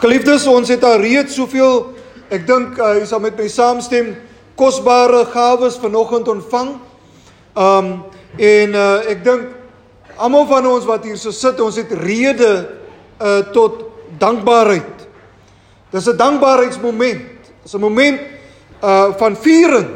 Geliefdes, ons het al reeds soveel ek dink uh, jy sal met my saamstem kosbare gawes vanoggend ontvang. Um en uh, ek dink almal van ons wat hier so sit, ons het rede uh, tot dankbaarheid. Dis 'n dankbaarheidsmoment. Dis 'n moment uh van viering.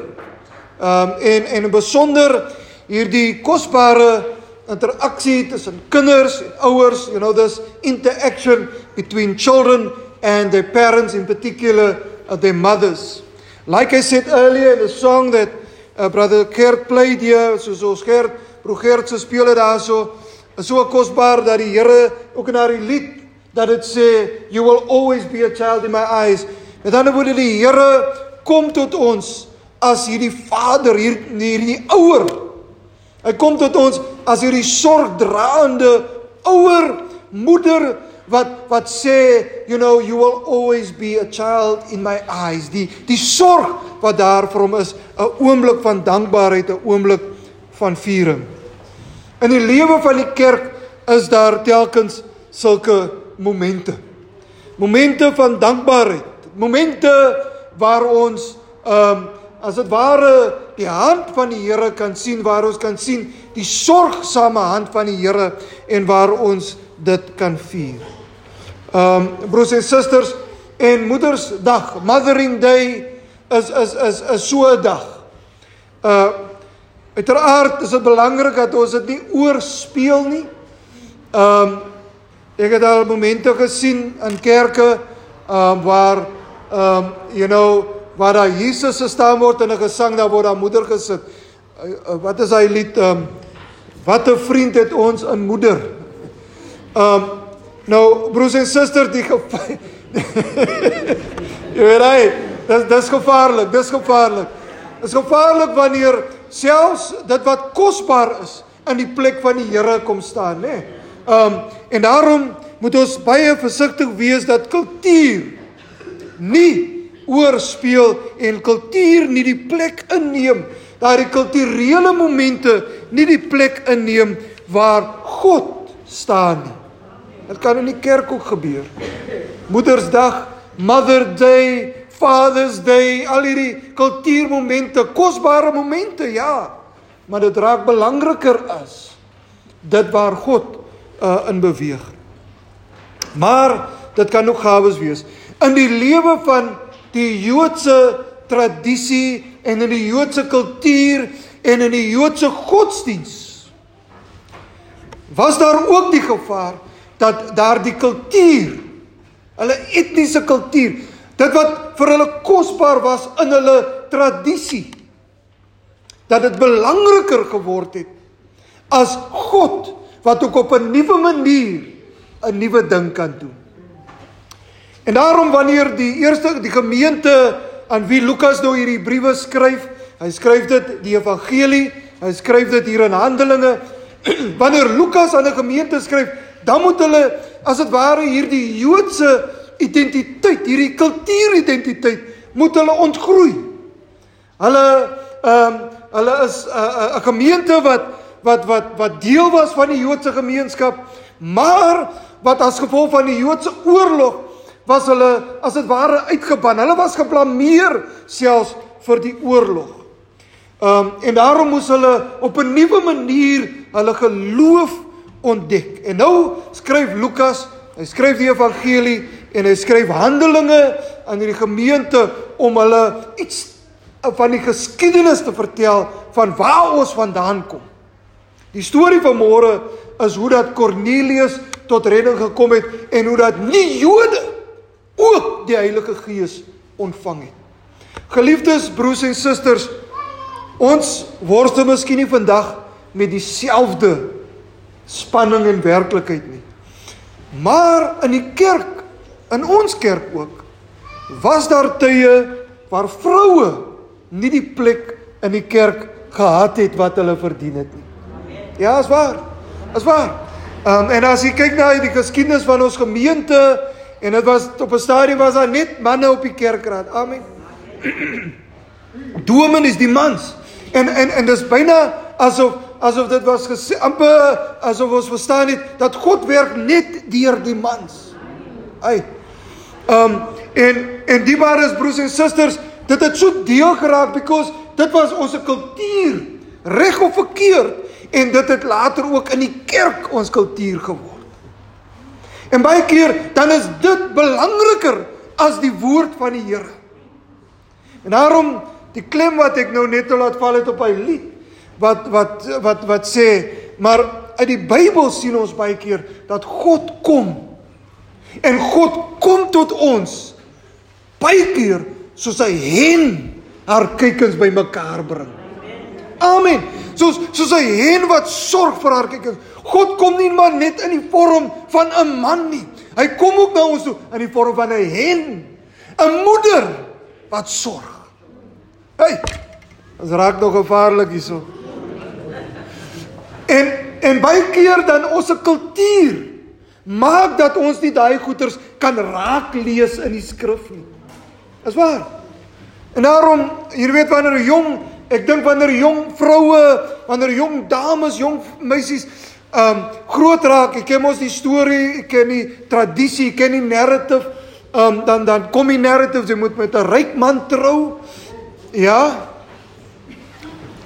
Um en en besonder hierdie kosbare interaksie tussen kinders en ouers, you know this interaction between children and their parents in particular uh, their mothers. Like I said earlier in the song that uh, brother Kurt played here, so so Gert, bro Gert se speel dit daarso, is so kosbaar dat die Here ook in daardie lied dat dit sê you will always be a child in my eyes. Met ander woorde die Here kom tot ons as hierdie vader hier hierdie ouer Hy kom tot ons as hierdie sorgdraende ouer moeder wat wat sê you know you will always be a child in my eyes. Die die sorg wat daar vir hom is 'n oomblik van dankbaarheid 'n oomblik van viering. In die lewe van die kerk is daar telkens sulke momente. Momente van dankbaarheid. Momente waar ons ehm um, as dit ware die hand van die Here kan sien waar ons kan sien die sorgsame hand van die Here en waar ons dit kan vier. Um broers en susters en Moedersdag, Mothering Day is is is is so 'n dag. Uh uiteraard is dit belangrik dat ons dit nie oorspeel nie. Um ek het al momente gesien in kerke um waar um you know waar daar Jesus gestaan word in 'n gesang daar word daar moeder gesit. Uh, uh, wat is hy lied um wat 'n vriend het ons in moeder. Um nou broers en susters die Jy weet hy, dis dis gevaarlik, dis gevaarlik. Dis gevaarlik wanneer selfs dit wat kosbaar is in die plek van die Here kom staan, nê. Nee. Um en daarom moet ons baie versigtig wees dat kultuur nie oorspeel en kultuur nie die plek inneem daardie kulturele momente nie die plek inneem waar God staan nie. Dit kan in die kerk ook gebeur. Moedersdag, Mother Day, Father's Day, al hierdie kultuurmomente, kosbare momente, ja. Maar dit raak belangriker as dit waar God uh, in beweeg. Maar dit kan ook gawes wees in die lewe van die Joodse tradisie en in die Joodse kultuur en in die Joodse godsdiens was daar ook die gevaar dat daardie kultuur hulle etniese kultuur dit wat vir hulle kosbaar was in hulle tradisie dat dit belangriker geword het as God wat ook op 'n nuwe manier 'n nuwe ding kan doen En daarom wanneer die eerste die gemeente aan wie Lukas nou hierdie briewe skryf, hy skryf dit die evangelie, hy skryf dit hier in Handelinge. Wanneer Lukas aan 'n gemeente skryf, dan moet hulle as dit ware hierdie Joodse identiteit, hierdie kultuuridentiteit moet hulle ontgroei. Hulle ehm um, hulle is 'n uh, 'n gemeente wat wat wat wat deel was van die Joodse gemeenskap, maar wat as gevolg van die Joodse oorlog was hulle as dit ware uitgeban. Hulle was geblameer selfs vir die oorlog. Um en daarom moes hulle op 'n nuwe manier hulle geloof ontdek. En nou skryf Lukas, hy skryf die evangelie en hy skryf Handelinge aan hierdie gemeente om hulle iets van die geskiedenis te vertel van waar ons vandaan kom. Die storie van môre is hoe dat Kornelius tot redding gekom het en hoe dat nie Jode ook die Heilige Gees ontvang het. Geliefdes broers en susters, ons worstel miskien nie vandag met dieselfde spanning en werklikheid nie. Maar in die kerk, in ons kerk ook, was daar tye waar vroue nie die plek in die kerk gehad het wat hulle verdien het nie. Ja, is waar. Is waar. Um, en as jy kyk na die geskiedenis van ons gemeente En dit was op 'n stadium was daar net manne op die kerkraad. Amen. Domen is die mans. En en en dis byna asof asof dit was gesê amper asof ons verstaan het dat God werk net deur die mans. Ai. Um en en die waar is broers en susters, dit het so deel geraak because dit was ons kultuur, reg of verkeerd en dit het later ook in die kerk ons kultuur geword. En baie keer dan is dit belangriker as die woord van die Here. En daarom die klem wat ek nou net laat val het op hy lied wat wat wat wat sê maar uit die Bybel sien ons baie keer dat God kom en God kom tot ons baie keer soos hy hen haar kykens bymekaar bring. Amen. Soos soos 'n hen wat sorg vir haar kykens. God kom nie maar net in die vorm van 'n man nie. Hy kom ook na ons toe in die vorm van 'n hen, 'n moeder wat sorg. Hey. Dit raak nog gevaarlik hierso. En en baie keer dan ons se kultuur maak dat ons nie daai goeters kan raak lees in die skrif nie. Is waar? En daarom, jy weet wanneer jong, ek dink wanneer jong vroue, wanneer jong dames, jong meisies um groot raak, ek ken mos die storie, ek ken die tradisie, ek ken die narrative, um dan dan kom die narrative jy moet met 'n ryk man trou. Ja.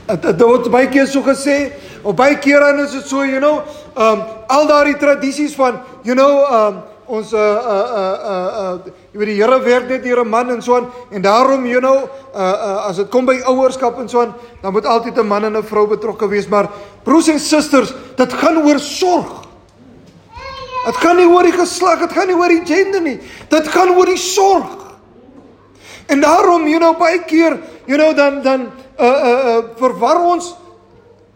Dit word baie keer so gesê, of baie dan is dit so, you know, um al daardie tradisies van, you know, um ons uh uh uh uh, jy weet die Here werk net deur 'n man en so aan en daarom you know uh uh as dit kom by ouerskap en so aan dan moet altyd 'n man en 'n vrou betrokke wees maar broers en susters dit gaan oor sorg. Dit gaan nie oor die geslag dit gaan nie oor die gender nie dit gaan oor die sorg. En daarom you know baie keer you know dan dan uh uh, uh verwar ons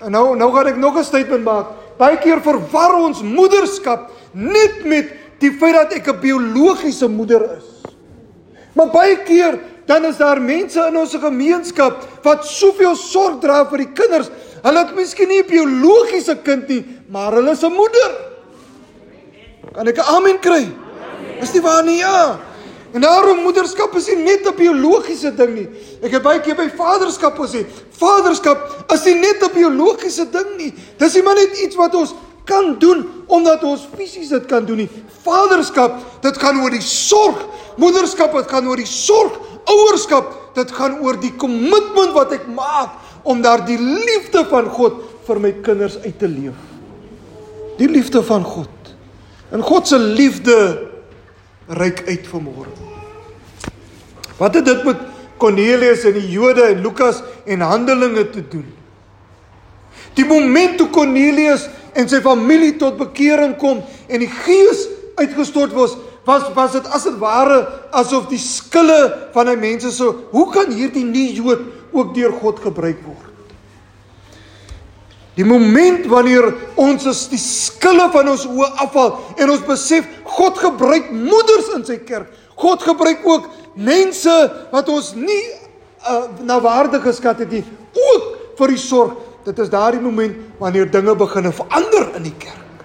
en nou nou gaan ek nog 'n statement maak baie keer verwar ons moederskap net met die feit dat ek 'n biologiese moeder is. Maar baie keer dan is daar mense in ons gemeenskap wat soveel sorg dra vir die kinders. Hulle het miskien nie 'n biologiese kind nie, maar hulle is 'n moeder. Kan ek 'n amen kry? Is nie waar nie? Ja. En daarom moederskap is nie net 'n biologiese ding nie. Ek het baie keer by vaderskap gesê, vaderskap is nie net 'n biologiese ding nie. Dis nie maar net iets wat ons kan doen omdat ons fisies dit kan doen nie. Vaderskap, dit gaan oor die sorg. Moederskap, dit gaan oor die sorg. Ouerskap, dit gaan oor die kommitment wat ek maak om daardie liefde van God vir my kinders uit te leef. Die liefde van God. En God se liefde reik uit vanmôre. Wat het dit met Cornelius en die Jode en Lukas en Handelinge te doen? Die oomblik toe Cornelius en sy familie tot bekering kom en die gees uitgestort was was was dit as dit ware asof die skille van hy mense so hoe kan hierdie nuwe Jood ook deur God gebruik word? Die moment wanneer ons is die skille van ons oë afval en ons besef God gebruik moeders in sy kerk. God gebruik ook mense wat ons nie uh, na waarde geskat het nie ook vir die sorg dit is daardie moment wanneer dinge begin verander in die kerk.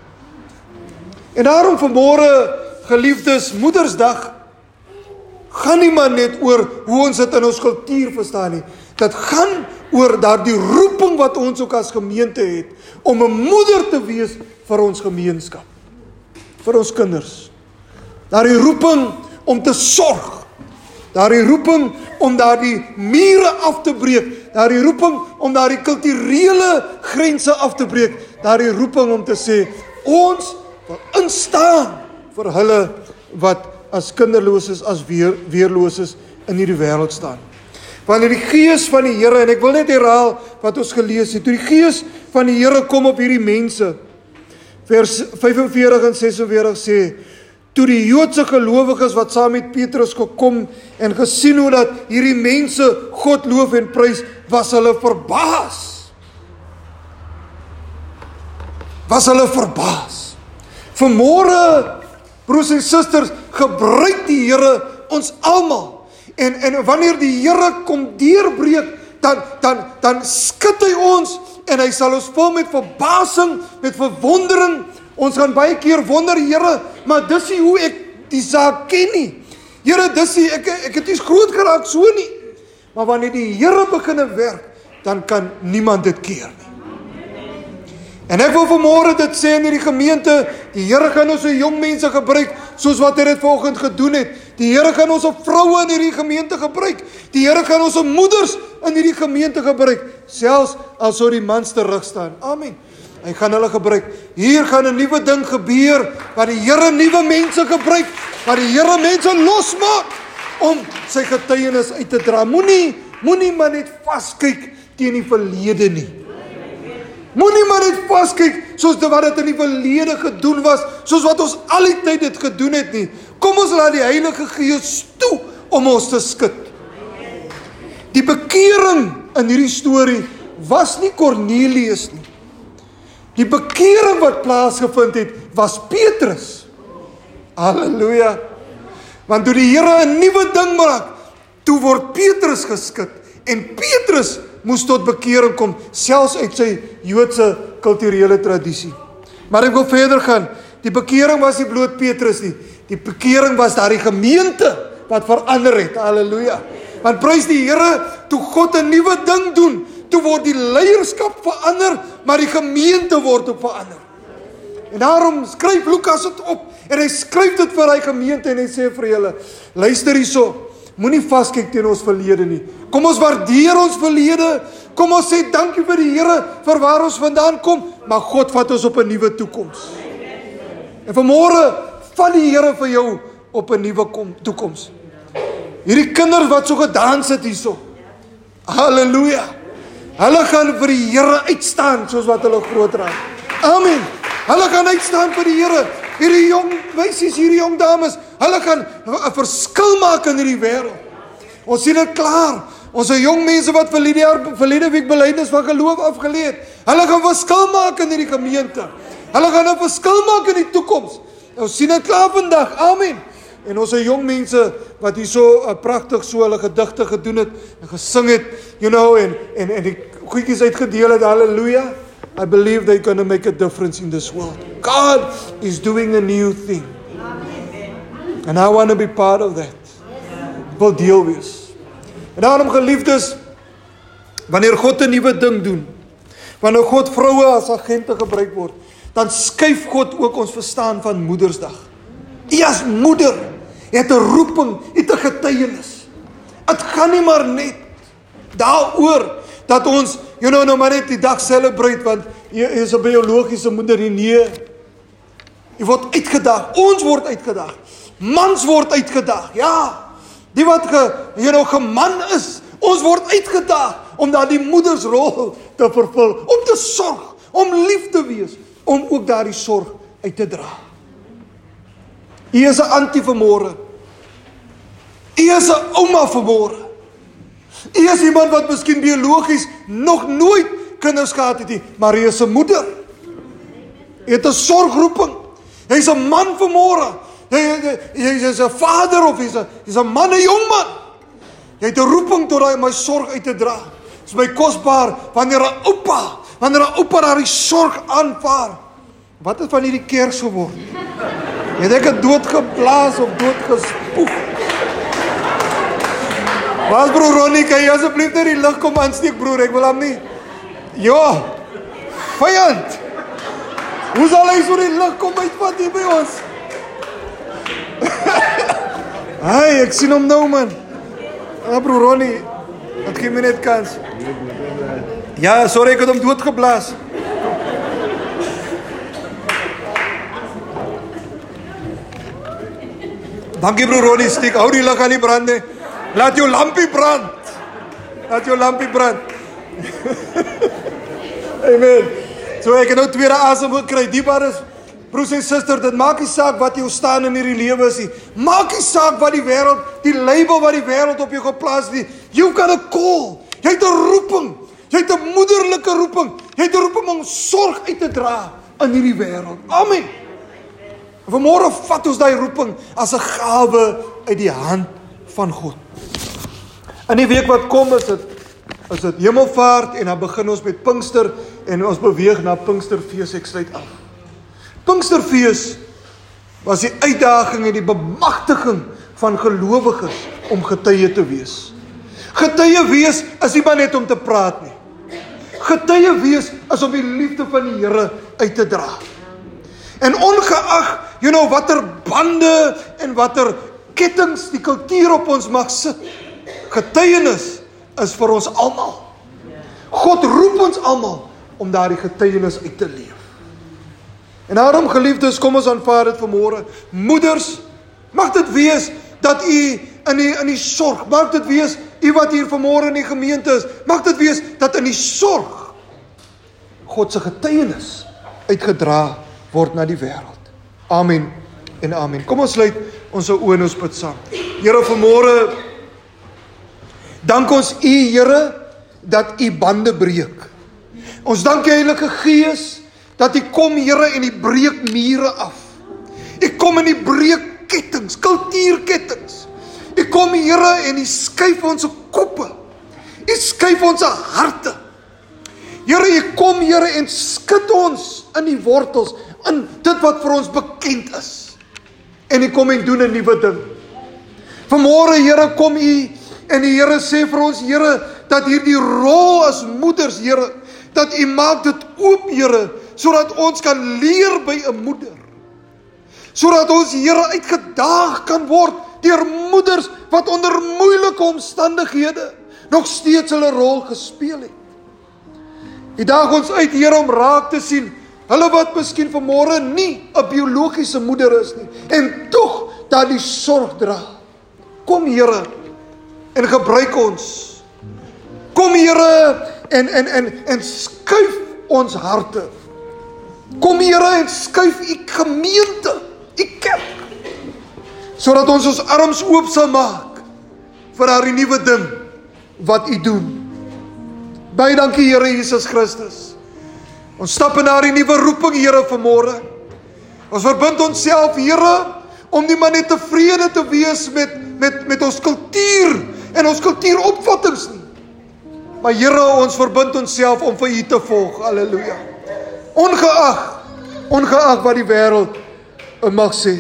En daarom vanmôre geliefdes Moedersdag gaan nie maar net oor hoe ons dit in ons kultuur verstaan nie. Dit gaan oor daardie roeping wat ons ook as gemeente het om 'n moeder te wees vir ons gemeenskap. vir ons kinders. Daardie roeping om te sorg. Daardie roeping om daardie mure af te breek daardie roeping om daardie kulturele grense af te breek, daardie roeping om te sê ons wil instaan vir hulle wat as kinderloses as weer weerloses in hierdie wêreld staan. Wanneer die gees van die Here en ek wil net herhaal wat ons gelees het, toe die gees van die Here kom op hierdie mense vers 45 en 46 sê toe die Joodse gelowiges wat saam met Petrus gekom en gesien hoe dat hierdie mense God loof en prys, was hulle verbaas. Was hulle verbaas. Vanmôre broers en susters, gebruik die Here ons almal. En en wanneer die Here kom deurbreek, dan dan dan skud hy ons en hy sal ons vul met verbasing, met verwondering Ons gaan baie keer wonder, Here, maar dis nie hoe ek die saak ken nie. Here, dis nie ek ek het nie groot geraak so nie. Maar wanneer die Here begine werk, dan kan niemand dit keer nie. En ek wil vanmôre dit sê in hierdie gemeente, die Here gaan ons se jong mense gebruik soos wat hy dit vanoggend gedoen het. Die Here gaan ons vroue in hierdie gemeente gebruik. Die Here gaan ons moeders in hierdie gemeente gebruik, selfs al sou die mans terug staan. Amen. Hy gaan hulle gebruik. Hier gaan 'n nuwe ding gebeur waar die Here nuwe mense gebruik, waar die Here mense losmaak om sy getuienis uit te dra. Moenie moenie maar net vaskyk teen die verlede nie. Moenie maar net vaskyk soos wat dit in die verlede gedoen was, soos wat ons al die tyd dit gedoen het nie. Kom ons laat die Heilige Gees toe om ons te skud. Die bekering in hierdie storie was nie Kornelius nie. Die bekering wat plaasgevind het, was Petrus. Halleluja. Want toe die Here 'n nuwe ding maak, toe word Petrus geskit en Petrus moes tot bekering kom selfs uit sy Joodse kulturele tradisie. Maar ek wil verder gaan. Die bekering was nie bloot Petrus nie. Die bekering was daardie gemeente wat verander het. Halleluja. Want prys die Here, toe God 'n nuwe ding doen, toe word die leierskap verander, maar die gemeente word ook verander. En daarom skryf Lukas dit op en hy skryf dit vir hy gemeente en hy sê vir julle, luister hierso. Moenie vaskyk teen ons verlede nie. Kom ons waardeer ons verlede. Kom ons sê dankie vir die Here vir waar ons vandaan kom, maar God vat ons op 'n nuwe toekoms. En vanmôre vat die Here vir jou op 'n nuwe toekoms. Hierdie kinders wat so gedans het hierso. Halleluja. Hulle gaan vir die Here uitstaan soos wat hulle groot raak. Amen. Hulle gaan uitstaan vir die Here. Hierdie jong meisies, hierdie jong dames, hulle gaan 'n verskil maak in hierdie wêreld. Ons sien dit klaar. Ons het jong mense wat vir hierdie jaar verlede week belydenis van geloof afgelê het. Hulle gaan verskil maak in hierdie gemeente. Hulle gaan 'n verskil maak in die toekoms. Ons sien dit klaar vandag. Amen. En ons het jong mense wat hier so uh, pragtig so hulle gedigte gedoen het en gesing het, you know, en en en die goedjies uitgedeel het. Halleluja. I believe they're going to make a difference in this world. God is doing a new thing. And I want to be part of that. Wil deel wees. En daarom geliefdes, wanneer God 'n nuwe ding doen, wanneer God vroue as agente gebruik word, dan skuif God ook ons verstaan van Moedersdag. U as moeder het 'n roeping, het 'n getuienis. Dit gaan nie maar net daaroor dat ons you know nou maar net die dag celebrate want jy is 'n biologiese moeder nie nee. Jy word uitgedag. Ons word uitgedag. Mans word uitgedag. Ja. Die wat ge jy nou geman is, ons word uitgedag om daardie moedersrol te vervul, om te sorg, om lief te wees, om ook daardie sorg uit te dra. U is 'n antie vir môre. U is 'n ouma vir môre. U is iemand wat miskien biologies nog nooit kinders gehad het nie, maar hy is 'n moeder. Hy het 'n sorgroeping. Hy's 'n man vir môre. Hy hy is 'n vader of hy's 'n hy's 'n man, 'n jong man. Jy het 'n roeping tot daai my sorg uit te dra. Dit is my kosbaar wanneer 'n oupa, wanneer 'n oupa daai sorg aanvaar. Wat het van hierdie kers geword? Dink ek doodgeblaas of doodgespoeg? Waar broer Ronnie, kan jy asseblief net die lig kom aansteek broer? Ek wil hom nie. Ja. Vyand. Hoe sal hy so die lig kom uitvat hier by ons? Hey, ek sien hom nou man. Ja broer Ronnie. Wat gee my net kans? Ja, sorry ek het hom doodgeblaas. Dankie broer Ronnie, steek hou die lig aan die brand nie. Laat jou lampie brand. Laat jou lampie brand. Amen. So ek het nou tweede asem gekry. Die bar is broers en susters, dit maak nie saak wat jy staan in hierdie lewe is nie. Maak nie saak wat die wêreld, die label wat die wêreld op jou geplaas het nie. You got a call. Jy het 'n roeping. Jy het 'n moederlike roeping. Jy het 'n roeping om sorg uit te dra in hierdie wêreld. Amen. Vanmôre vat ons daai roeping as 'n gawe uit die hand van God. In die week wat kom is dit is dit Hemelvaart en dan begin ons met Pinkster en ons beweeg na Pinksterfees ek sluit af. Pinksterfees was die uitdaging en die bemagtiging van gelowiges om getuie te wees. Getuie wees is nie maar net om te praat nie. Getuie wees is om die liefde van die Here uit te dra. En ongeag, you know, watter bande en watter kettinge, die kultuur op ons mag sit. Getuienis is vir ons almal. God roep ons almal om daardie getuienis uit te leef. En daarom geliefdes, kom ons aanvaar dit vanmôre. Moeders, mag dit wees dat u in die in die sorg, mag dit wees u wat hier vanmôre in die gemeente is, mag dit wees dat in die sorg God se getuienis uitgedra word na die wêreld. Amen en amen. Kom ons sluit ons oë en ons bid saam. Here vanmôre dank ons u Here dat u bande breek. Ons dank die Heilige Gees dat U kom Here en U breek mure af. U kom en U breek kettinge, kultuurkettinge. U kom Here en U skuif ons koppe. U skuif ons harte. Here, U kom Here en skud ons in die wortels, in dit wat vir ons bekend is. En U kom en doen 'n nuwe ding. Vanmôre Here kom U en die Here sê vir ons Here dat hierdie rol as moeders Here dat U maak dit oop Here sodat ons kan leer by 'n moeder. Sodat ons Here uitgedaag kan word deur moeders wat onder moeilike omstandighede nog steeds hulle rol gespeel het. U daag ons uit Here om raak te sien hulle wat miskien vanmôre nie 'n biologiese moeder is nie en tog dat die sorg dra. Kom Here en gebruik ons. Kom Here en en en en skuif ons harte Kom Here en skuif u gemeente, u kerk sodat ons ons arms oop sal maak vir daardie nuwe ding wat u doen. Baie dankie Here Jesus Christus. Ons stap in daardie nuwe roeping Here vanmôre. Ons verbind onsself Here om nie maar net tevrede te wees met met met ons kultuur en ons kultuuropvattinge nie. Maar Here, ons verbind onsself om vir U te volg. Halleluja ongeag ongeag wat die wêreld mag sê